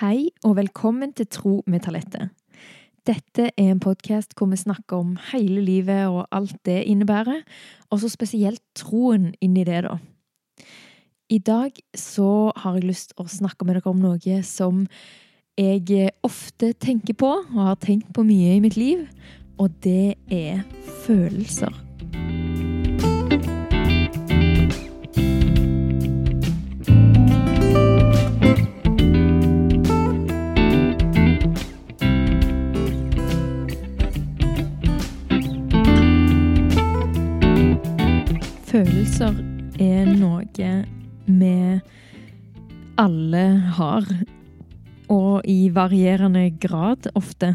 Hei og velkommen til Tro med talentet. Dette er en podkast hvor vi snakker om hele livet og alt det innebærer, og så spesielt troen inni det, da. I dag så har jeg lyst til å snakke med dere om noe som jeg ofte tenker på, og har tenkt på mye i mitt liv, og det er følelser. Følelser er noe vi alle har, og i varierende grad ofte.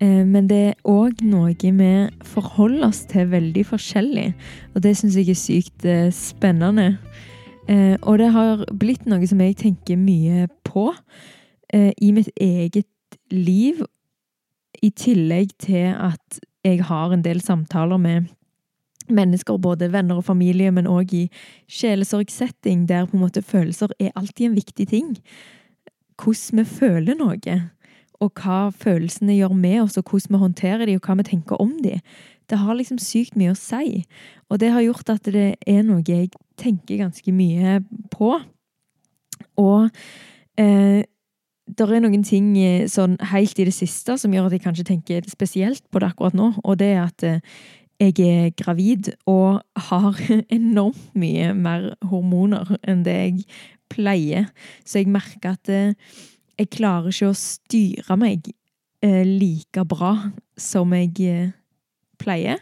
Eh, Men det er òg noe vi forholder oss til veldig forskjellig, og det syns jeg er sykt eh, spennende. Eh, Og det har blitt noe som jeg tenker mye på i mitt eget liv, i tillegg til at jeg har en del samtaler med mennesker, både venner og familie, men òg i sjelesorgsetting, der på en måte følelser er alltid en viktig ting. Hvordan vi føler noe, og hva følelsene gjør med oss, og hvordan vi håndterer de, og hva vi tenker om de. Det har liksom sykt mye å si, og det har gjort at det er noe jeg tenker ganske mye på. Og eh, det er noen ting eh, sånn helt i det siste som gjør at jeg kanskje tenker spesielt på det akkurat nå, og det er at eh, jeg er gravid og har enormt mye mer hormoner enn det jeg pleier. Så jeg merker at eh, jeg klarer ikke å styre meg eh, like bra som jeg eh, pleier.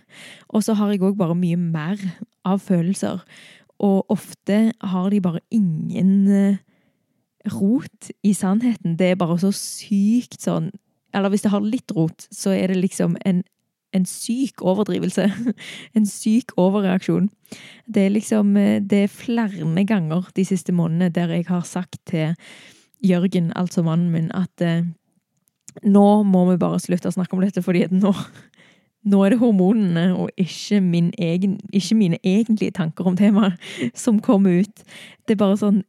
Og så har jeg òg bare mye mer av følelser. Og ofte har de bare ingen rot i sannheten. Det er bare så sykt sånn Eller hvis det har litt rot, så er det liksom en en syk overdrivelse. En syk overreaksjon. Det er liksom Det er flere ganger de siste månedene der jeg har sagt til Jørgen, altså mannen min, at eh, nå må vi bare slutte å snakke om dette, fordi at nå nå er det hormonene og ikke, min egen, ikke mine egentlige tanker om temaet som kommer ut. Det er bare sånn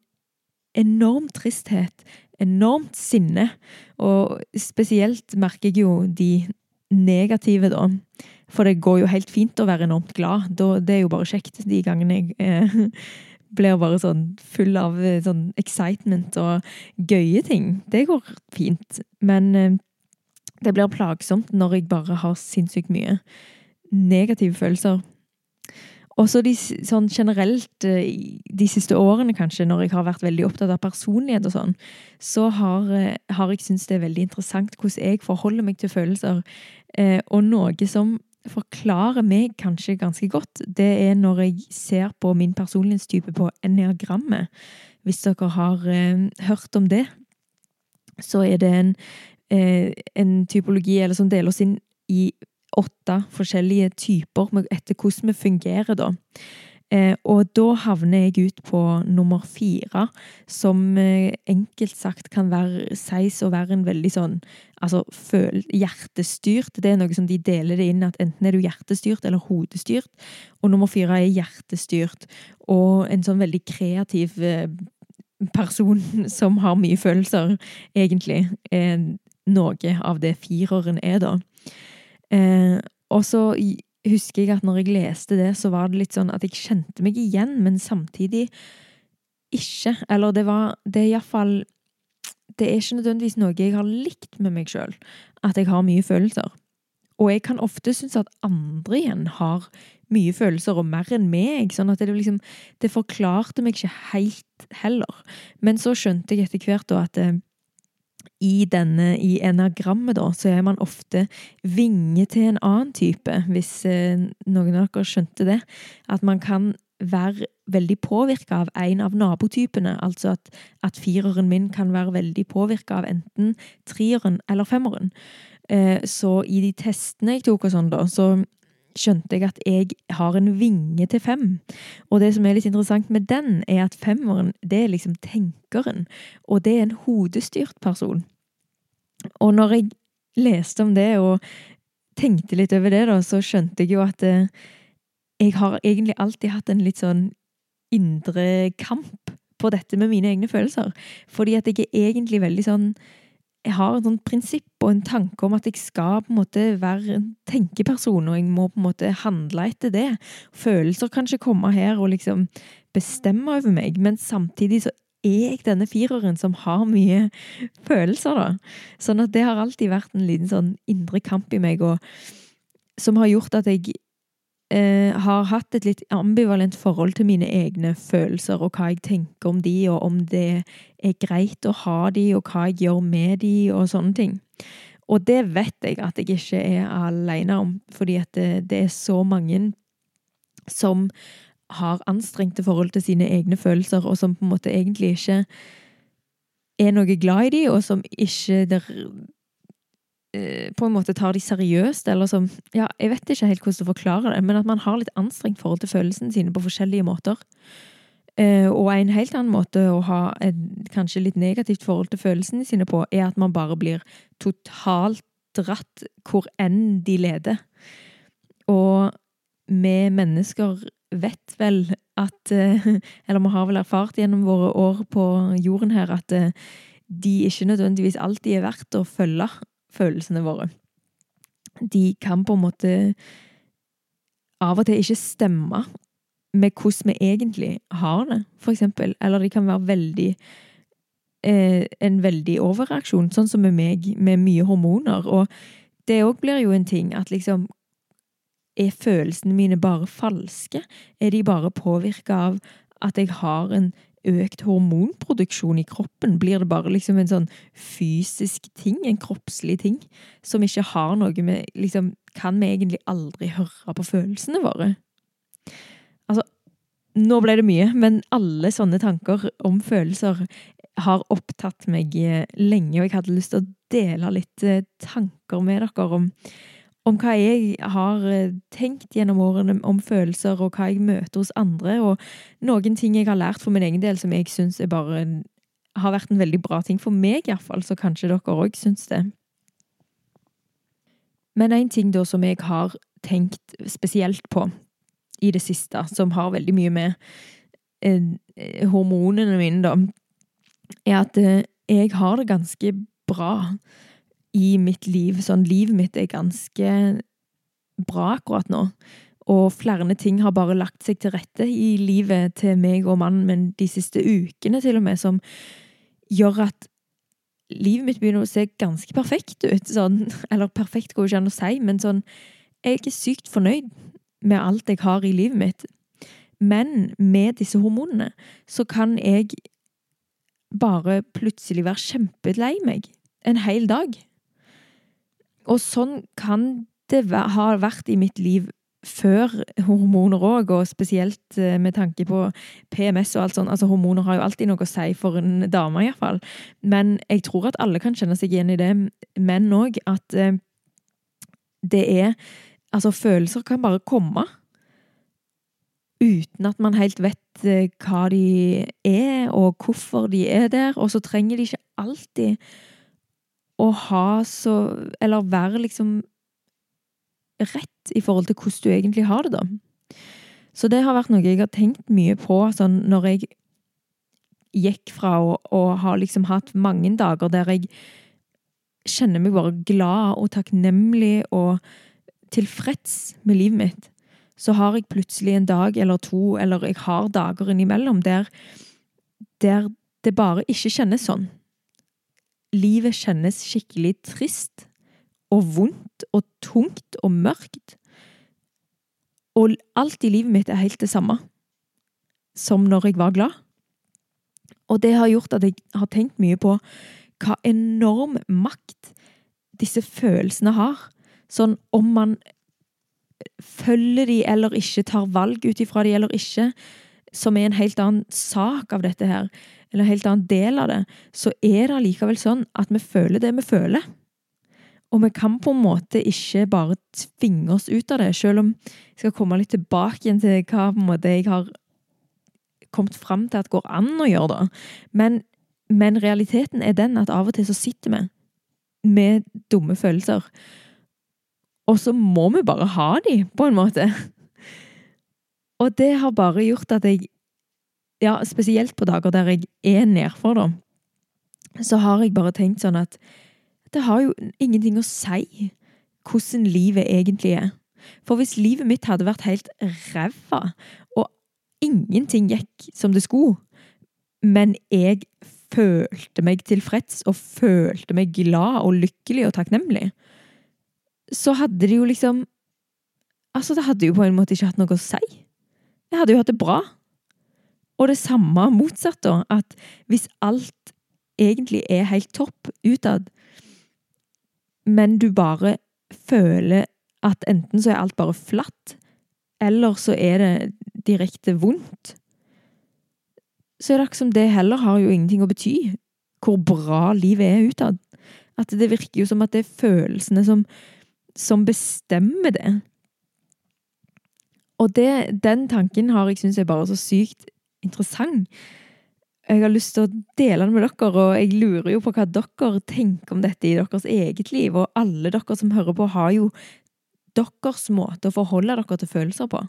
enorm tristhet, enormt sinne, og spesielt merker jeg jo de negative, da. For det går jo helt fint å være enormt glad. Det er jo bare kjekt de gangene jeg eh, blir bare sånn full av eh, sånn excitement og gøye ting. Det går fint. Men eh, det blir plagsomt når jeg bare har sinnssykt mye negative følelser. Også så sånn generelt eh, de siste årene, kanskje, når jeg har vært veldig opptatt av personlighet og sånn, så har, eh, har jeg syntes det er veldig interessant hvordan jeg forholder meg til følelser. Eh, og noe som forklarer meg kanskje ganske godt, det er når jeg ser på min personlighetstype på enneagrammet. Hvis dere har eh, hørt om det, så er det en, eh, en typologi eller som deler oss inn i åtte forskjellige typer etter hvordan vi fungerer, da. Eh, og da havner jeg ut på nummer fire, som eh, enkelt sagt kan være, sies å være en veldig sånn altså føl, hjertestyrt. Det er noe som de deler det inn at enten er du hjertestyrt eller hodestyrt. Og nummer fire er hjertestyrt, og en sånn veldig kreativ eh, person som har mye følelser, egentlig. noe av det fireren er, da. Eh, og så husker jeg at når jeg leste det, så var det litt sånn at jeg kjente meg igjen, men samtidig ikke. Eller det var Det er iallfall Det er ikke nødvendigvis noe jeg har likt med meg sjøl, at jeg har mye følelser. Og jeg kan ofte synes at andre igjen har mye følelser, og mer enn meg. Sånn at det liksom Det forklarte meg ikke helt heller. Men så skjønte jeg etter hvert da at eh, i denne, i enagrammet, da, så er man ofte vinge til en annen type, hvis eh, noen av dere skjønte det. At man kan være veldig påvirka av en av nabotypene. Altså at, at fireren min kan være veldig påvirka av enten trieren eller femmeren. Eh, så i de testene jeg tok og sånn, da, så skjønte jeg at jeg har en vinge til fem. Og det som er litt interessant med den, er at femmeren, det er liksom tenkeren. Og det er en hodestyrt person. Og når jeg leste om det og tenkte litt over det, da, så skjønte jeg jo at eh, jeg har egentlig alltid hatt en litt sånn indre kamp på dette med mine egne følelser. Fordi at jeg er egentlig veldig sånn jeg har et sånt prinsipp og en tanke om at jeg skal på en måte være en tenkeperson, og jeg må på en måte handle etter det. Følelser kan ikke komme her og liksom bestemme over meg, men samtidig så er jeg denne fireren som har mye følelser, da. Sånn at det har alltid vært en liten sånn indre kamp i meg, og som har gjort at jeg eh, har hatt et litt ambivalent forhold til mine egne følelser og hva jeg tenker om de, og om det er greit å ha de, og hva jeg gjør med de, og sånne ting. Og det vet jeg at jeg ikke er alene om, fordi at det, det er så mange som har anstrengte forhold til sine egne følelser, og som på en måte egentlig ikke er noe glad i de, og som ikke der, på en måte tar de seriøst, eller som Ja, jeg vet ikke helt hvordan å forklare det, men at man har litt anstrengt forhold til følelsene sine på forskjellige måter. Eh, og en helt annen måte å ha et kanskje litt negativt forhold til følelsene sine på, er at man bare blir totalt dratt hvor enn de leder. Og vi mennesker vet vel at eh, Eller vi har vel erfart gjennom våre år på jorden her at de ikke nødvendigvis alltid er verdt å følge følelsene våre. De kan på en måte av og til ikke stemme med hvordan vi egentlig har det, for eksempel. Eller de kan være veldig eh, En veldig overreaksjon, sånn som med meg, med mye hormoner. Og det òg blir jo en ting at liksom Er følelsene mine bare falske? Er de bare påvirka av at jeg har en økt hormonproduksjon i kroppen? Blir det bare liksom en sånn fysisk ting, en kroppslig ting, som ikke har noe med liksom, Kan vi egentlig aldri høre på følelsene våre? Altså, nå ble det mye, men alle sånne tanker om følelser har opptatt meg eh, lenge, og jeg hadde lyst til å dele litt eh, tanker med dere om om hva jeg har eh, tenkt gjennom årene om følelser, og hva jeg møter hos andre, og noen ting jeg har lært for min egen del som jeg syns har vært en veldig bra ting for meg, iallfall, så kanskje dere òg syns det. Men en ting da som jeg har tenkt spesielt på i det siste, som har veldig mye med eh, hormonene mine, da, er at eh, jeg har det ganske bra i mitt liv. Sånn, livet mitt er ganske bra akkurat nå. Og flere ting har bare lagt seg til rette i livet til meg og mannen min de siste ukene, til og med, som gjør at livet mitt begynner å se ganske perfekt ut. Sånn, eller perfekt går ikke an å si, men sånn Jeg er sykt fornøyd med alt jeg har i livet mitt. Men med disse hormonene så kan jeg bare plutselig være kjempelei meg en hel dag. Og sånn kan det ha vært i mitt liv før hormoner òg, og spesielt eh, med tanke på PMS og alt sånt. Altså, hormoner har jo alltid noe å si for en dame, iallfall. Men jeg tror at alle kan kjenne seg igjen i det, menn òg, at eh, det er Altså, følelser kan bare komme. Uten at man helt vet eh, hva de er, og hvorfor de er der. Og så trenger de ikke alltid å ha så Eller være liksom rett i forhold til hvordan du egentlig har det, da. Så det har vært noe jeg har tenkt mye på sånn når jeg gikk fra å, å ha liksom hatt mange dager der jeg kjenner meg bare glad og takknemlig og tilfreds med livet mitt, så har jeg plutselig en dag eller to, eller jeg har dager innimellom der, der det bare ikke kjennes sånn livet kjennes skikkelig trist og vondt og tungt og mørkt. Og alt i livet mitt er helt det samme som når jeg var glad. Og det har gjort at jeg har tenkt mye på hva enorm makt disse følelsene har. Sånn om man følger de eller ikke, tar valg ut ifra de eller ikke, som er en helt annen sak av dette her eller en helt annen del av det, så er det allikevel sånn at vi føler det vi føler. Og vi kan på en måte ikke bare tvinge oss ut av det, selv om jeg skal komme litt tilbake igjen til hva måte jeg har kommet fram til at går an å gjøre, da. Men, men realiteten er den at av og til så sitter vi med dumme følelser. Og så må vi bare ha de, på en måte. Og det har bare gjort at jeg ja, spesielt på dager der jeg er nedfor, da, så har jeg bare tenkt sånn at det har jo ingenting å si hvordan livet egentlig er. For hvis livet mitt hadde vært helt ræva, og ingenting gikk som det skulle, men jeg følte meg tilfreds og følte meg glad og lykkelig og takknemlig, så hadde det jo liksom Altså, det hadde jo på en måte ikke hatt noe å si. Jeg hadde jo hatt det bra. Og det samme motsatt, da. At hvis alt egentlig er helt topp utad, men du bare føler at enten så er alt bare flatt, eller så er det direkte vondt, så er det akkurat som det heller har jo ingenting å bety hvor bra livet er utad. At det virker jo som at det er følelsene som, som bestemmer det. Og det, den tanken har jeg syns er bare så sykt interessant. Jeg har lyst til å dele den med dere, og jeg lurer jo på hva dere tenker om dette i deres eget liv. Og alle dere som hører på, har jo deres måte å forholde dere til følelser på.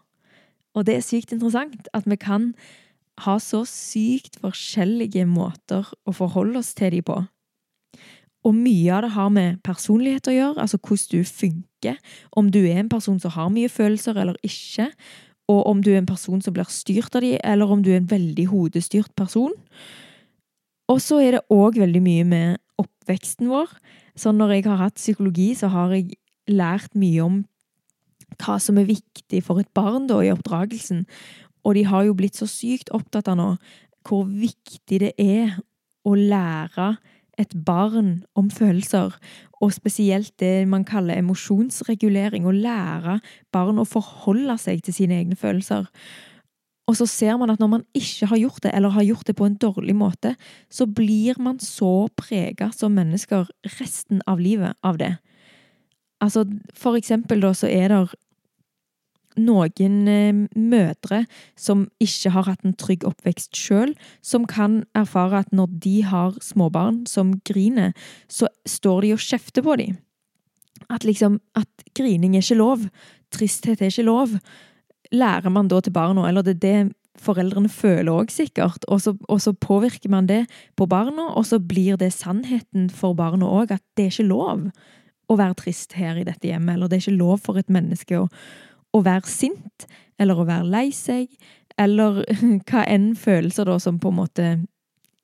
Og det er sykt interessant at vi kan ha så sykt forskjellige måter å forholde oss til dem på. Og mye av det har med personlighet å gjøre, altså hvordan du funker. Om du er en person som har mye følelser eller ikke. Og om du er en person som blir styrt av dem, eller om du er en veldig hodestyrt person. Og så er det òg veldig mye med oppveksten vår. Så når jeg har hatt psykologi, så har jeg lært mye om hva som er viktig for et barn da, i oppdragelsen. Og de har jo blitt så sykt opptatt av nå hvor viktig det er å lære et barn om følelser, og spesielt det man kaller emosjonsregulering, å lære barn å forholde seg til sine egne følelser. Og så ser man at når man ikke har gjort det, eller har gjort det på en dårlig måte, så blir man så prega som mennesker resten av livet av det. Altså, for eksempel da så er det noen eh, mødre som ikke har hatt en trygg oppvekst sjøl, som kan erfare at når de har småbarn som griner, så står de og kjefter på dem. At liksom At grining er ikke lov. Tristhet er ikke lov. Lærer man da til barna, eller det er det foreldrene føler òg sikkert, og så, og så, påvirker man det på barna, og så blir det sannheten for barna òg, at det er ikke lov å være trist her i dette hjemmet, eller det er ikke lov for et menneske å, å være sint, eller å være lei seg, eller hva enn følelser da som på en måte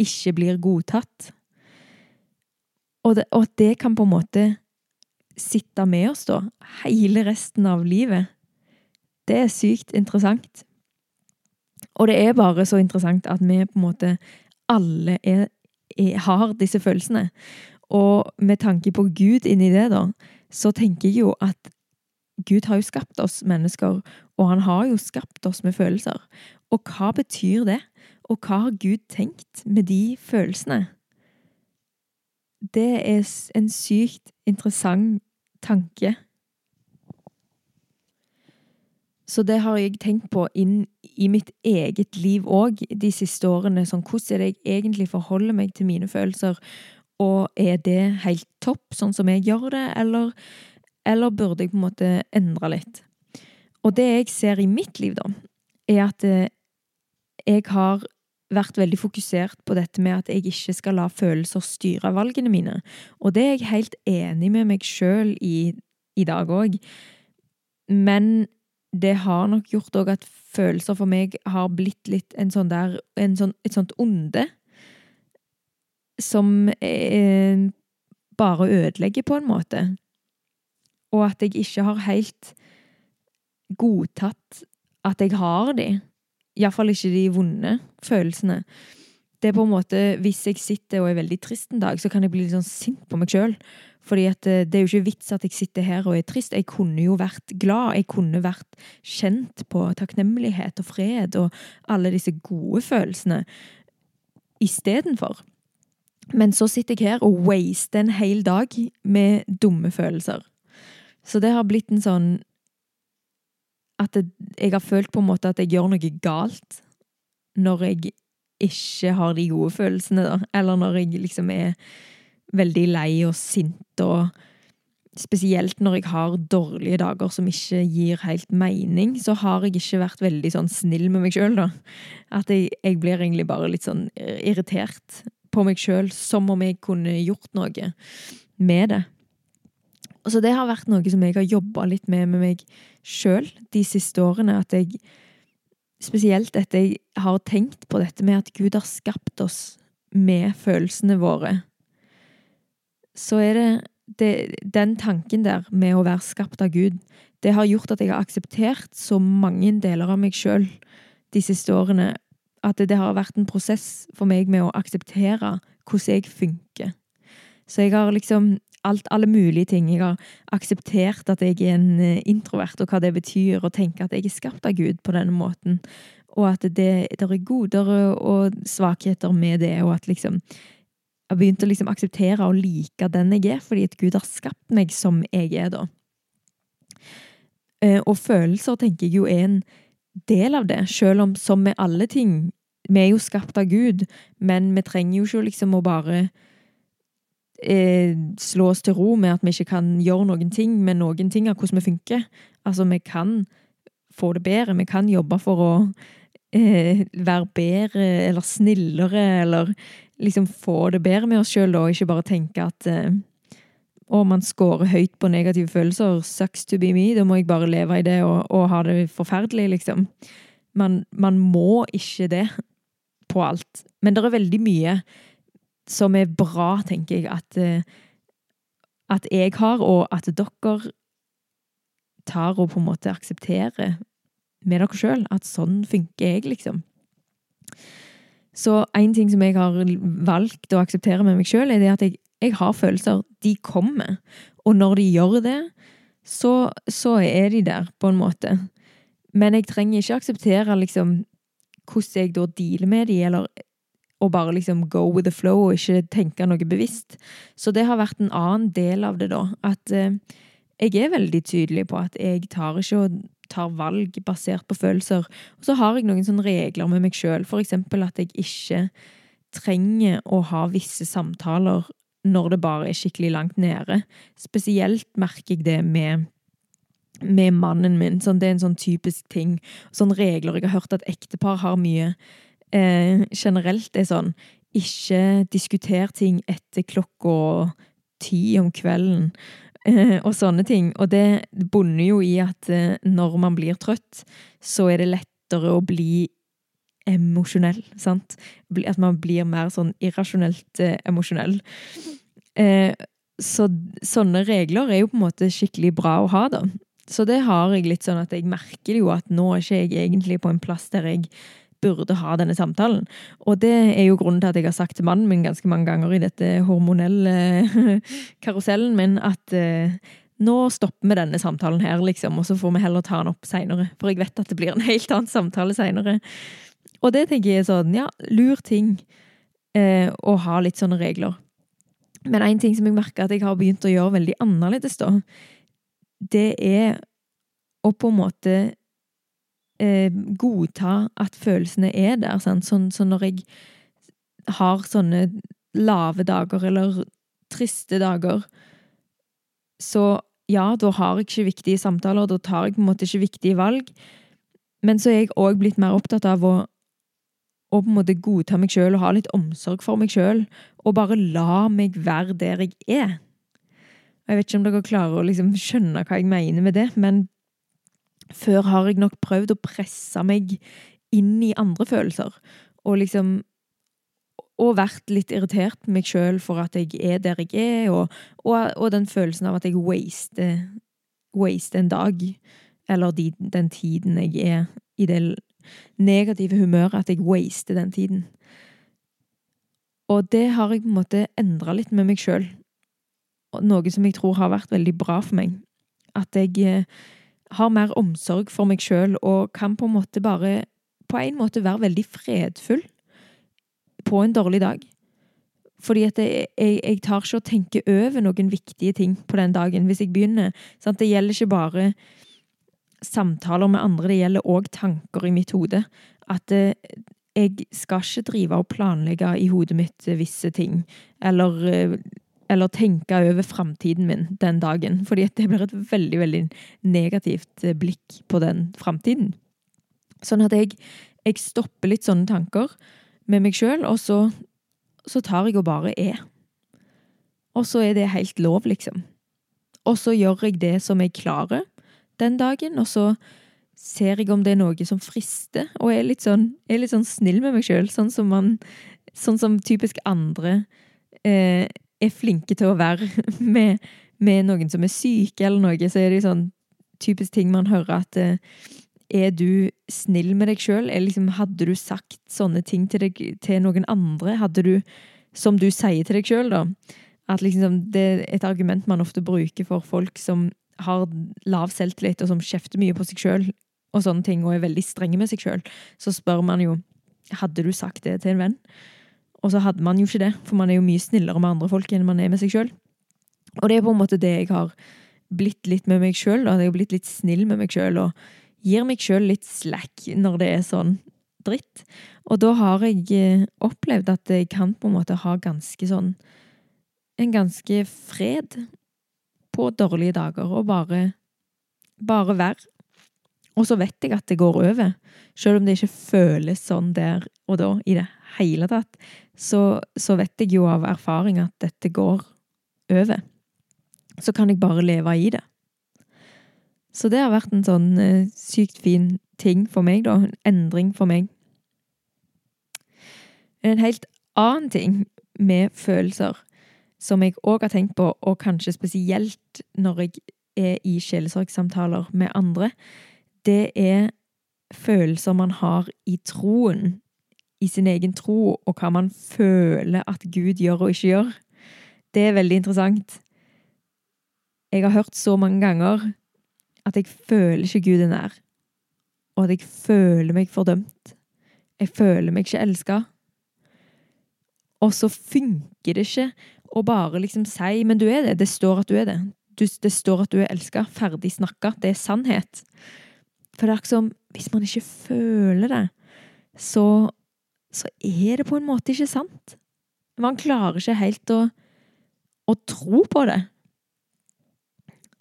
ikke blir godtatt. Og, at det kan på en måte sitte med oss da, hele resten av livet, det er sykt interessant. Og det er bare så interessant at vi på en måte alle er, er, har disse følelsene. Og med tanke på Gud inni det, da, så tenker jeg jo at Gud har jo skapt oss mennesker, og han har jo skapt oss med følelser. Og hva betyr det? Og hva har Gud tenkt med de følelsene? Det er en sykt interessant tanke. Så det har jeg tenkt på inn i mitt eget liv òg de siste årene. Sånn, hvordan er det jeg egentlig forholder meg til mine følelser? Og er det helt topp, sånn som jeg gjør det, eller eller burde jeg på en måte endre litt? Og det jeg ser i mitt liv, da, er at eh, jeg har vært veldig fokusert på dette med at jeg ikke skal la følelser styre valgene mine. Og det er jeg helt enig med meg sjøl i, i dag òg. Men det har nok gjort òg at følelser for meg har blitt litt en sånn der en sånn, Et sånt onde. Som eh, bare ødelegger, på en måte og at jeg ikke har helt godtatt at jeg har de. Iallfall ikke de vonde følelsene. Det er på en måte, Hvis jeg sitter og er veldig trist en dag, så kan jeg bli litt sånn sint på meg sjøl. Fordi eh, det er jo ikke vits at jeg sitter her og er trist. Jeg kunne jo vært glad. Jeg kunne vært kjent på takknemlighet og fred og alle disse gode følelsene istedenfor. Men så sitter jeg her og waster en hel dag med dumme følelser. Så det har blitt en sånn At jeg har følt på en måte at jeg gjør noe galt når jeg ikke har de gode følelsene, da. Eller når jeg liksom er veldig lei og sint og spesielt når jeg har dårlige dager som ikke gir helt mening, så har jeg ikke vært veldig sånn snill med meg sjøl, da. At jeg, jeg, blir egentlig bare litt sånn irritert på meg sjøl, som om jeg kunne gjort noe med det. Så det har vært noe som jeg har jobba litt med med meg sjøl de siste årene. At jeg Spesielt etter jeg har tenkt på dette med at Gud har skapt oss med følelsene våre. Så er det det, den tanken der med å være skapt av Gud, det har gjort at jeg har akseptert så mange deler av meg sjøl de siste årene. At det, det, har vært en prosess for meg med å akseptere hvordan jeg funker. Så jeg har liksom alt, alle mulige ting. Jeg har akseptert at jeg er en eh, introvert, og hva det betyr, og tenker at jeg er skapt av Gud på denne måten. Og at det, det er goder og svakheter med det, og at liksom jeg har begynt å liksom akseptere og like den jeg er, fordi at Gud har skapt meg som jeg er, da. Eh, og følelser tenker jeg jo er en del av det, selv om som med alle ting Vi er jo skapt av Gud, men vi trenger jo ikke liksom å bare eh, slå oss til ro med at vi ikke kan gjøre noen ting med noen ting av hvordan vi funker. Altså, vi kan få det bedre, vi kan jobbe for å eh, være bedre eller snillere, eller liksom få det bedre med oss sjøl, og ikke bare tenke at eh, å, man scorer høyt på negative følelser. Sucks to be me. Da må jeg bare leve i det og, og ha det forferdelig, liksom. Man, man, må ikke det på alt. Men det er veldig mye som er bra, tenker jeg, at, eh, at jeg har, og at dere tar og på en måte aksepterer med dere sjøl. At sånn funker jeg, liksom. Så én ting som jeg har valgt å akseptere med meg sjøl, er det at jeg, jeg, har følelser. De kommer. Og når de gjør det, så, så, er de der, på en måte. Men jeg trenger ikke akseptere liksom hvordan jeg da dealer med de, eller å bare liksom go with the flow og ikke tenke noe bevisst. Så det har vært en annen del av det, da. At eh, jeg er veldig tydelig på at jeg tar ikke og tar valg basert på følelser. Og så har jeg noen sånne regler med meg sjøl, for eksempel at jeg ikke trenger å ha visse samtaler når det bare er skikkelig langt nede. Spesielt merker jeg det med, med mannen min. Sånn, det er en sånn typisk ting. Sånne regler jeg har hørt at ektepar har mye. Eh, generelt er sånn ikke diskuter ting etter klokka ti om kvelden. Eh, og sånne ting. Og det bunner jo i at eh, når man blir trøtt, så er det lettere å bli emosjonell, sant? At man blir mer sånn irrasjonelt eh, emosjonell. Eh, så sånne regler er jo på en måte skikkelig bra å ha, da. Så det har jeg litt sånn at jeg merker jo at nå er ikke jeg egentlig på en plass der jeg burde ha denne samtalen. Og det er jo grunnen til at jeg har sagt til mannen min ganske mange ganger i dette hormonelle karusellen min at uh, nå stopper vi denne samtalen her, liksom, og så får vi heller ta den opp seinere. For jeg vet at det blir en helt annen samtale seinere. Og det tenker jeg er sånn, ja, lur ting eh, å ha litt sånne regler. Men en ting som jeg merker at jeg har begynt å gjøre veldig annerledes, da, det er å på en måte eh, godta at følelsene er der. Sant? Sånn, så når jeg har sånne lave dager eller triste dager, så ja, da har jeg ikke viktige samtaler, da tar jeg på en måte ikke viktige valg. Men så er jeg òg blitt mer opptatt av å, å på en måte godta meg sjøl og ha litt omsorg for meg sjøl, og bare la meg være der jeg er. Jeg vet ikke om dere klarer å liksom skjønne hva jeg mener med det, men før har jeg nok prøvd å presse meg inn i andre følelser, og liksom og vært litt irritert på meg sjøl for at jeg er der jeg er, og, og, og den følelsen av at jeg waster, waster en dag, eller de, den tiden jeg er i det negative humøret, at jeg waster den tiden. Og det har jeg på en måte endra litt med meg sjøl, noe som jeg tror har vært veldig bra for meg. At jeg har mer omsorg for meg sjøl og kan på en måte bare på en måte være veldig fredfull på en dårlig dag. Fordi at jeg, jeg, jeg tar ikke å tenke over noen viktige ting på den dagen hvis jeg begynner. Sant? Det gjelder ikke bare samtaler med andre, det gjelder òg tanker i mitt hode. At eh, jeg skal ikke drive og planlegge i hodet mitt visse ting. Eller eh, eller tenke over framtiden min den dagen. Fordi det blir et veldig, veldig negativt eh, blikk på den framtiden. Sånn at jeg, jeg, stopper litt sånne tanker med meg sjøl, og så, så tar jeg og bare er. Og så er det helt lov, liksom. Og så gjør jeg det som jeg klarer den dagen, og så ser jeg om det er noe som frister, og er litt sånn, er litt sånn snill med meg sjøl, sånn som man Sånn som typisk andre eh, er flinke til å være med, med, noen som er syke eller noe, så er det sånn typisk ting man hører at eh, er du snill med deg sjøl? Liksom, hadde du sagt sånne ting til, deg, til noen andre? Hadde du, som du sier til deg sjøl, da, at liksom, det er et argument man ofte bruker for folk som har lav selvtillit, og som kjefter mye på seg sjøl og sånne ting, og er veldig strenge med seg sjøl, så spør man jo hadde du sagt det til en venn. Og så hadde man jo ikke det, for man er jo mye snillere med andre folk enn man er med seg sjøl. Og det er på en måte det jeg har blitt litt med meg sjøl. Jeg har blitt litt snill med meg sjøl og gir meg sjøl litt slack når det er sånn dritt. Og da har jeg eh, opplevd at jeg kan på en måte ha ganske sånn En ganske fred på dårlige dager, og bare bare være. Og så vet jeg at det går over. Selv om det ikke føles sånn der og da i det hele tatt, så, så vet jeg jo av erfaring at dette går over. Så kan jeg bare leve i det. Så det har vært en sånn eh, sykt fin ting for meg, da. En endring for meg. En helt annen ting med følelser som jeg òg har tenkt på, og kanskje spesielt når jeg er i sjelesorgsamtaler med andre, det er følelser man har i troen. I sin egen tro, og hva man føler at Gud gjør og ikke gjør. Det er veldig interessant. Jeg har hørt så mange ganger at jeg føler ikke Gud er nær. Og at jeg føler meg fordømt. Jeg føler meg ikke elska. Og så funker det ikke å bare liksom si 'men du er det'. Det står at du er det. Det står at du er elska. Ferdig snakka. Det er sannhet. For det er akkurat som hvis man ikke føler det, så, så er det på en måte ikke sant. Man klarer ikke helt å, å tro på det.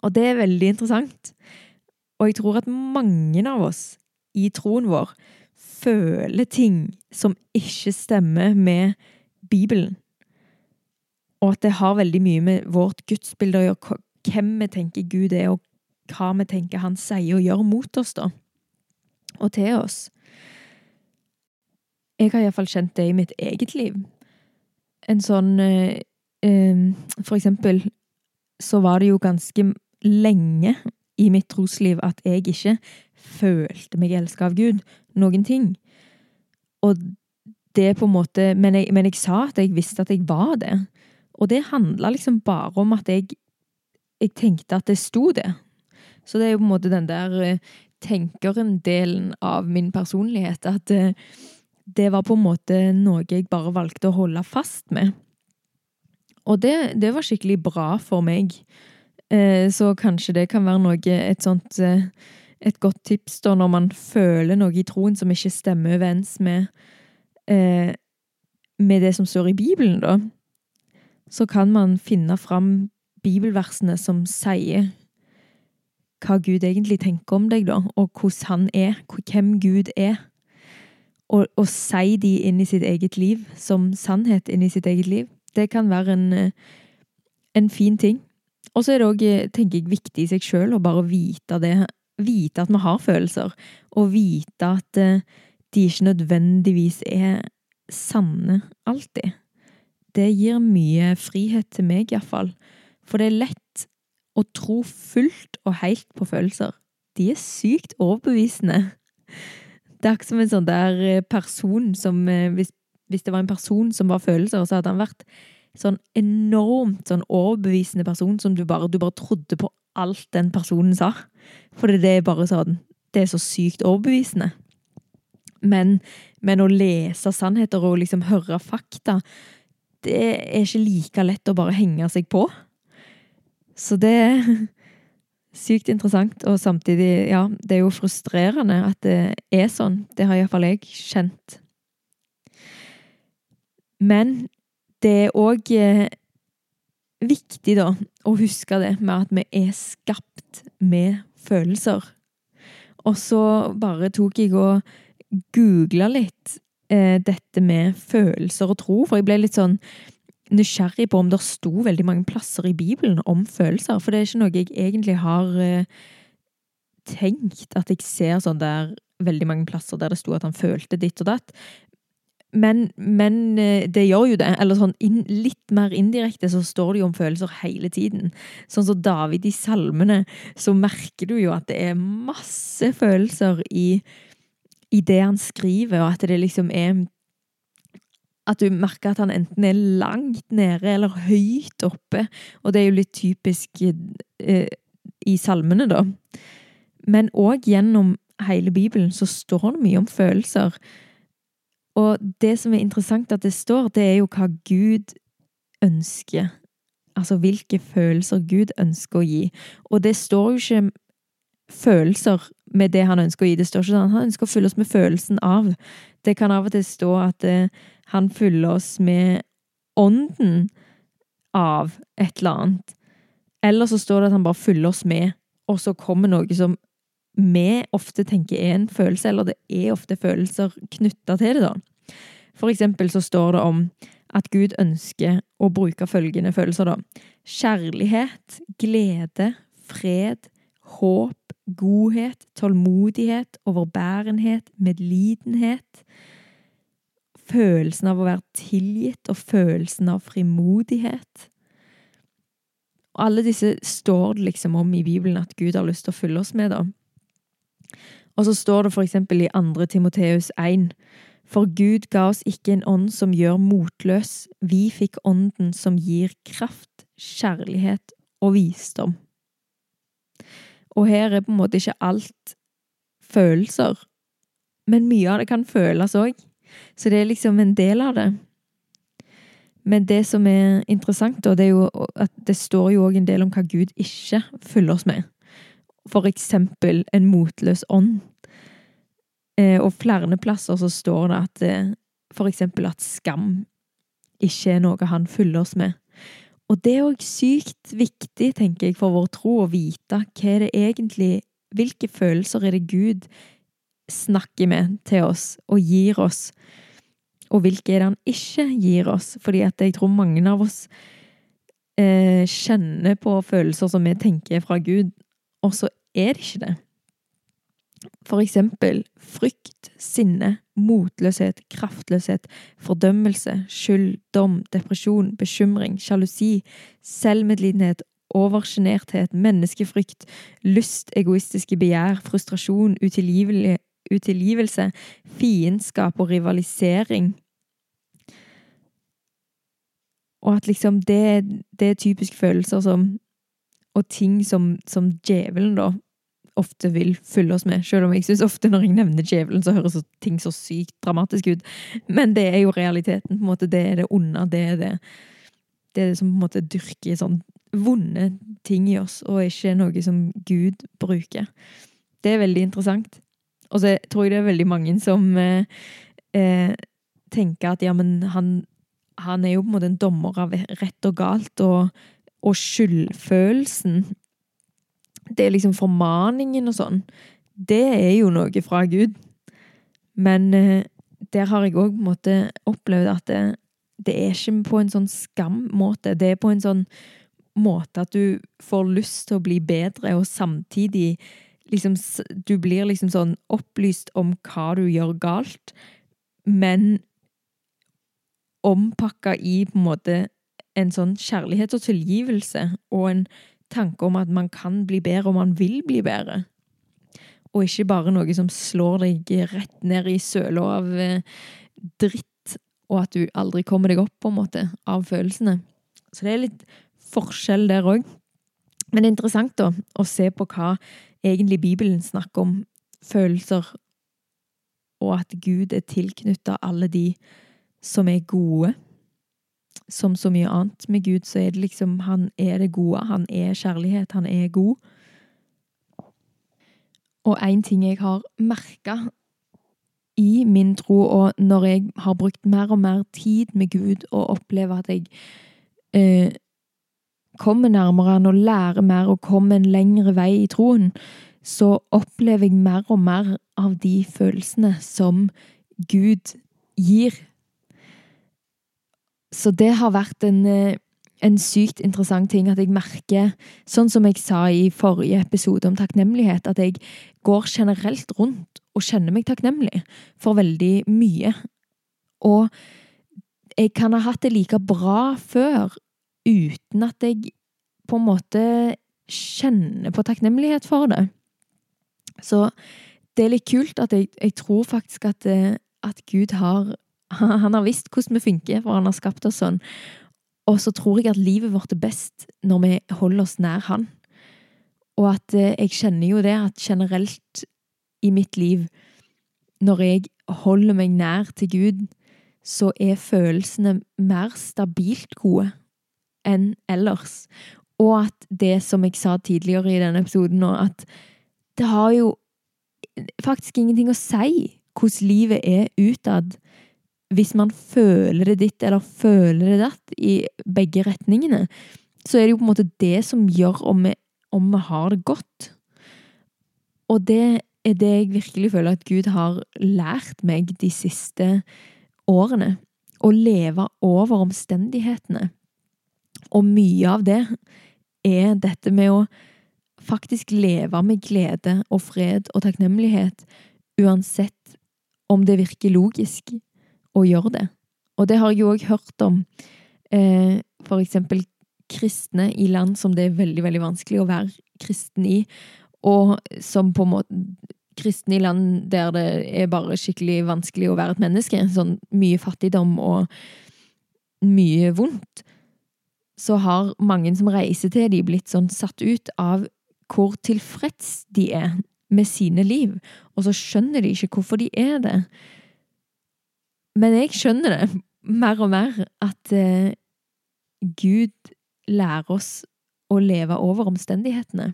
Og det er veldig interessant. Og jeg tror at mange av oss i troen vår føler ting som ikke stemmer med Bibelen. Og at det har veldig mye med vårt gudsbilde å gjøre, hvem vi tenker Gud er, og hva vi tenker han sier og gjør mot oss, da. Og til oss. Jeg har iallfall kjent det i mitt eget liv. En sånn eh, For eksempel så var det jo ganske lenge i mitt trosliv at jeg ikke følte meg elska av Gud. Noen ting. Og det på en måte men jeg, men jeg sa at jeg visste at jeg var det. Og det handla liksom bare om at jeg, jeg tenkte at det sto det. Så det er jo på en måte den der eh, tenkeren-delen av min personlighet. At eh, det var på en måte noe jeg bare valgte å holde fast med. Og det, det var skikkelig bra for meg. Eh, så kanskje det kan være noe Et sånt Et godt tips da når man føler noe i troen som ikke stemmer overens med med det som står i Bibelen, da. Så kan man finne fram bibelversene som sier hva Gud egentlig tenker om deg, da, og hvordan han er, hvem Gud er. Og, og si de inn i sitt eget liv, som sannhet inn i sitt eget liv. Det kan være en, eh, en fin ting. Og så er det òg, eh, tenker jeg, viktig i seg sjøl å bare vite det. Vite at vi har følelser, og vite at eh, de ikke nødvendigvis er sanne alltid. Det gir mye frihet til meg, iallfall. For det er lett å tro fullt og helt på følelser. De er sykt overbevisende. Det er ikke som en sånn der eh, person som eh, hvis, hvis, det var en person som var følelser, så hadde han vært sånn enormt sånn overbevisende person som du bare, du bare trodde på alt den personen sa. For det er bare sånn Det er så sykt overbevisende. Men, men å lese sannheter og liksom høre fakta, det er ikke like lett å bare henge seg på. Så det sykt interessant, og samtidig, ja, det er jo frustrerende at det er sånn. Det har iallfall jeg kjent. Men det er òg eh, viktig da å huske det med at vi er skapt med følelser. Og så bare tok jeg og googla litt eh, dette med følelser og tro, for jeg ble litt sånn nysgjerrig på om det sto veldig mange plasser i Bibelen om følelser. For det er ikke noe jeg egentlig har eh, tenkt at jeg ser sånn der veldig mange plasser der det sto at han følte ditt og datt. Men, men eh, det gjør jo det. Eller sånn inn, litt mer indirekte så står det jo om følelser hele tiden. Sånn som David i salmene, så merker du jo at det er masse følelser i, i det han skriver, og at det liksom er at du merker at han enten er langt nede eller høyt oppe. Og det er jo litt typisk eh, i salmene, da. Men òg gjennom hele Bibelen så står det mye om følelser. Og det som er interessant at det står, det er jo hva Gud ønsker. Altså hvilke følelser Gud ønsker å gi. Og det står jo ikke følelser med det han ønsker å gi. Det står ikke sånn han ønsker å fylle oss med følelsen av. Det kan av og til stå at eh, han fyller oss med ånden av et eller annet. Eller så står det at han bare fyller oss med, og så kommer noe som vi ofte tenker er en følelse, eller det er ofte følelser knytta til det, da. For eksempel så står det om at Gud ønsker å bruke følgende følelser, da. Kjærlighet, glede, fred, håp, godhet, tålmodighet, overbærenhet, medlidenhet. Følelsen av å være tilgitt og følelsen av frimodighet. Og alle disse står det liksom om i Bibelen at Gud har lyst til å fylle oss med, da. Og så står det for eksempel i 2. Timoteus 1 For Gud ga oss ikke en ånd som gjør motløs, vi fikk ånden som gir kraft, kjærlighet og visdom. Og her er på en måte ikke alt følelser, men mye av det kan føles òg. Så det er liksom en del av det. Men det som er interessant, da, det er jo at det står jo òg en del om hva Gud ikke fyller oss med for eksempel en motløs ånd. Eh, og flere plasser så står det at eh, for eksempel at skam ikke er noe han fyller oss med. Og det er òg sykt viktig, tenker jeg, for vår tro å vite hva er det egentlig Hvilke følelser er det Gud snakker med til oss og gir oss, og hvilke er det han ikke gir oss? Fordi at jeg tror mange av oss eh, kjenner på følelser som vi tenker er fra Gud, og så er det ikke det. For eksempel frykt, sinne, motløshet, kraftløshet, fordømmelse, skyld, dom, depresjon, bekymring, sjalusi, selvmedlidenhet, oversjenerthet, menneskefrykt, lyst, egoistiske begjær, frustrasjon, utilgivelse, fiendskap og rivalisering. Og at liksom det, det er typisk følelser som og ting som, som djevelen da ofte vil fylle oss med. Selv om jeg syns ofte når jeg nevner djevelen, så høres ting så sykt dramatisk ut. Men det er jo realiteten. på en måte. Det er det onde. Det er det, det, er det som på en måte dyrker sånn vonde ting i oss, og ikke noe som Gud bruker. Det er veldig interessant. Og så tror jeg det er veldig mange som eh, eh, tenker at ja, men han, han er jo på en måte en dommer av rett og galt, og og skyldfølelsen Det er liksom formaningen og sånn. Det er jo noe fra Gud. Men eh, der har jeg òg måte opplevd at det, det er ikke på en sånn skammåte. Det er på en sånn måte at du får lyst til å bli bedre, og samtidig liksom Du blir liksom sånn opplyst om hva du gjør galt, men ompakka i på en måte en sånn kjærlighet og tilgivelse og en tanke om at man kan bli bedre, og man vil bli bedre. Og ikke bare noe som slår deg rett ned i søla av eh, dritt, og at du aldri kommer deg opp, på en måte, av følelsene. Så det er litt forskjell der òg. Men det er interessant da, å se på hva egentlig Bibelen snakker om følelser, og at Gud er tilknytta alle de som er gode som så mye annet med Gud, så er det liksom Han er det gode. Han er kjærlighet. Han er god. Og én ting jeg har merka i min tro, og når jeg har brukt mer og mer tid med Gud og opplever at jeg eh, kommer nærmere han og lærer mer og kommer en lengre vei i troen, så opplever jeg mer og mer av de følelsene som Gud gir. Så det har vært en, eh, en sykt interessant ting at jeg merker, sånn som jeg sa i forrige episode om takknemlighet, at jeg går generelt rundt og kjenner meg takknemlig for veldig mye. Og jeg kan ha hatt det like bra før uten at jeg på en måte kjenner på takknemlighet for det. Så det er litt kult at jeg, jeg tror faktisk at, eh, at, Gud har Han har visst hvordan vi funker, for han har skapt oss sånn. Og så tror jeg at livet vårt er best når vi holder oss nær Han. Og at eh, jeg kjenner jo det at generelt i mitt liv, når jeg holder meg nær til Gud, så er følelsene mer stabilt gode enn ellers. Og at det som jeg sa tidligere i denne episoden nå, at det har jo faktisk ingenting å si hvordan livet er utad hvis man føler det ditt eller føler det datt i begge retningene. Så er det jo på en måte det som gjør om vi, om vi har det godt. Og det er det jeg virkelig føler at Gud har lært meg de siste årene. Å leve over omstendighetene. Og mye av det er dette med å faktisk leve med glede og fred og takknemlighet, uansett om det virker logisk å gjøre det. Og det har jeg jo òg hørt om eh, for eksempel kristne i land som det er veldig, veldig vanskelig å være kristen i, og som på en måte kristne i land der det er bare skikkelig vanskelig å være et menneske, sånn mye fattigdom og mye vondt, så har mange som reiser til de blitt sånn satt ut av hvor tilfreds de er med sine liv, og så skjønner de ikke hvorfor de er det. Men jeg skjønner det mer og mer, at eh, Gud lærer oss å leve over omstendighetene.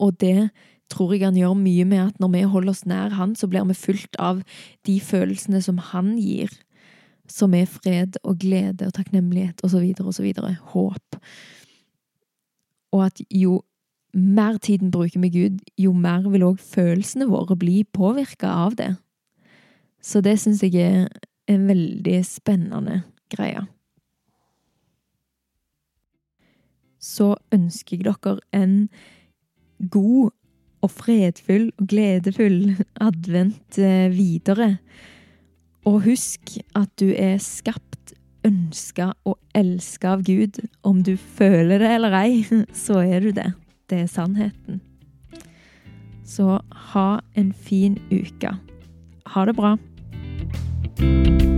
Og det tror jeg han gjør mye med at når vi holder oss nær han, så blir vi fulgt av de følelsene som han gir, som er fred og glede og takknemlighet osv., osv. Håp. Og at jo mer tiden bruker med Gud, jo mer vil òg følelsene våre bli påvirka av det. Så det syns jeg er en veldig spennende greie. Så ønsker jeg dere en god og fredfull og gledefull advent eh, videre. Og husk at du er skapt ønska og elska av Gud. Om du føler det eller ei, så er du det. Det er sannheten. Så ha en fin uke. Ha det bra. you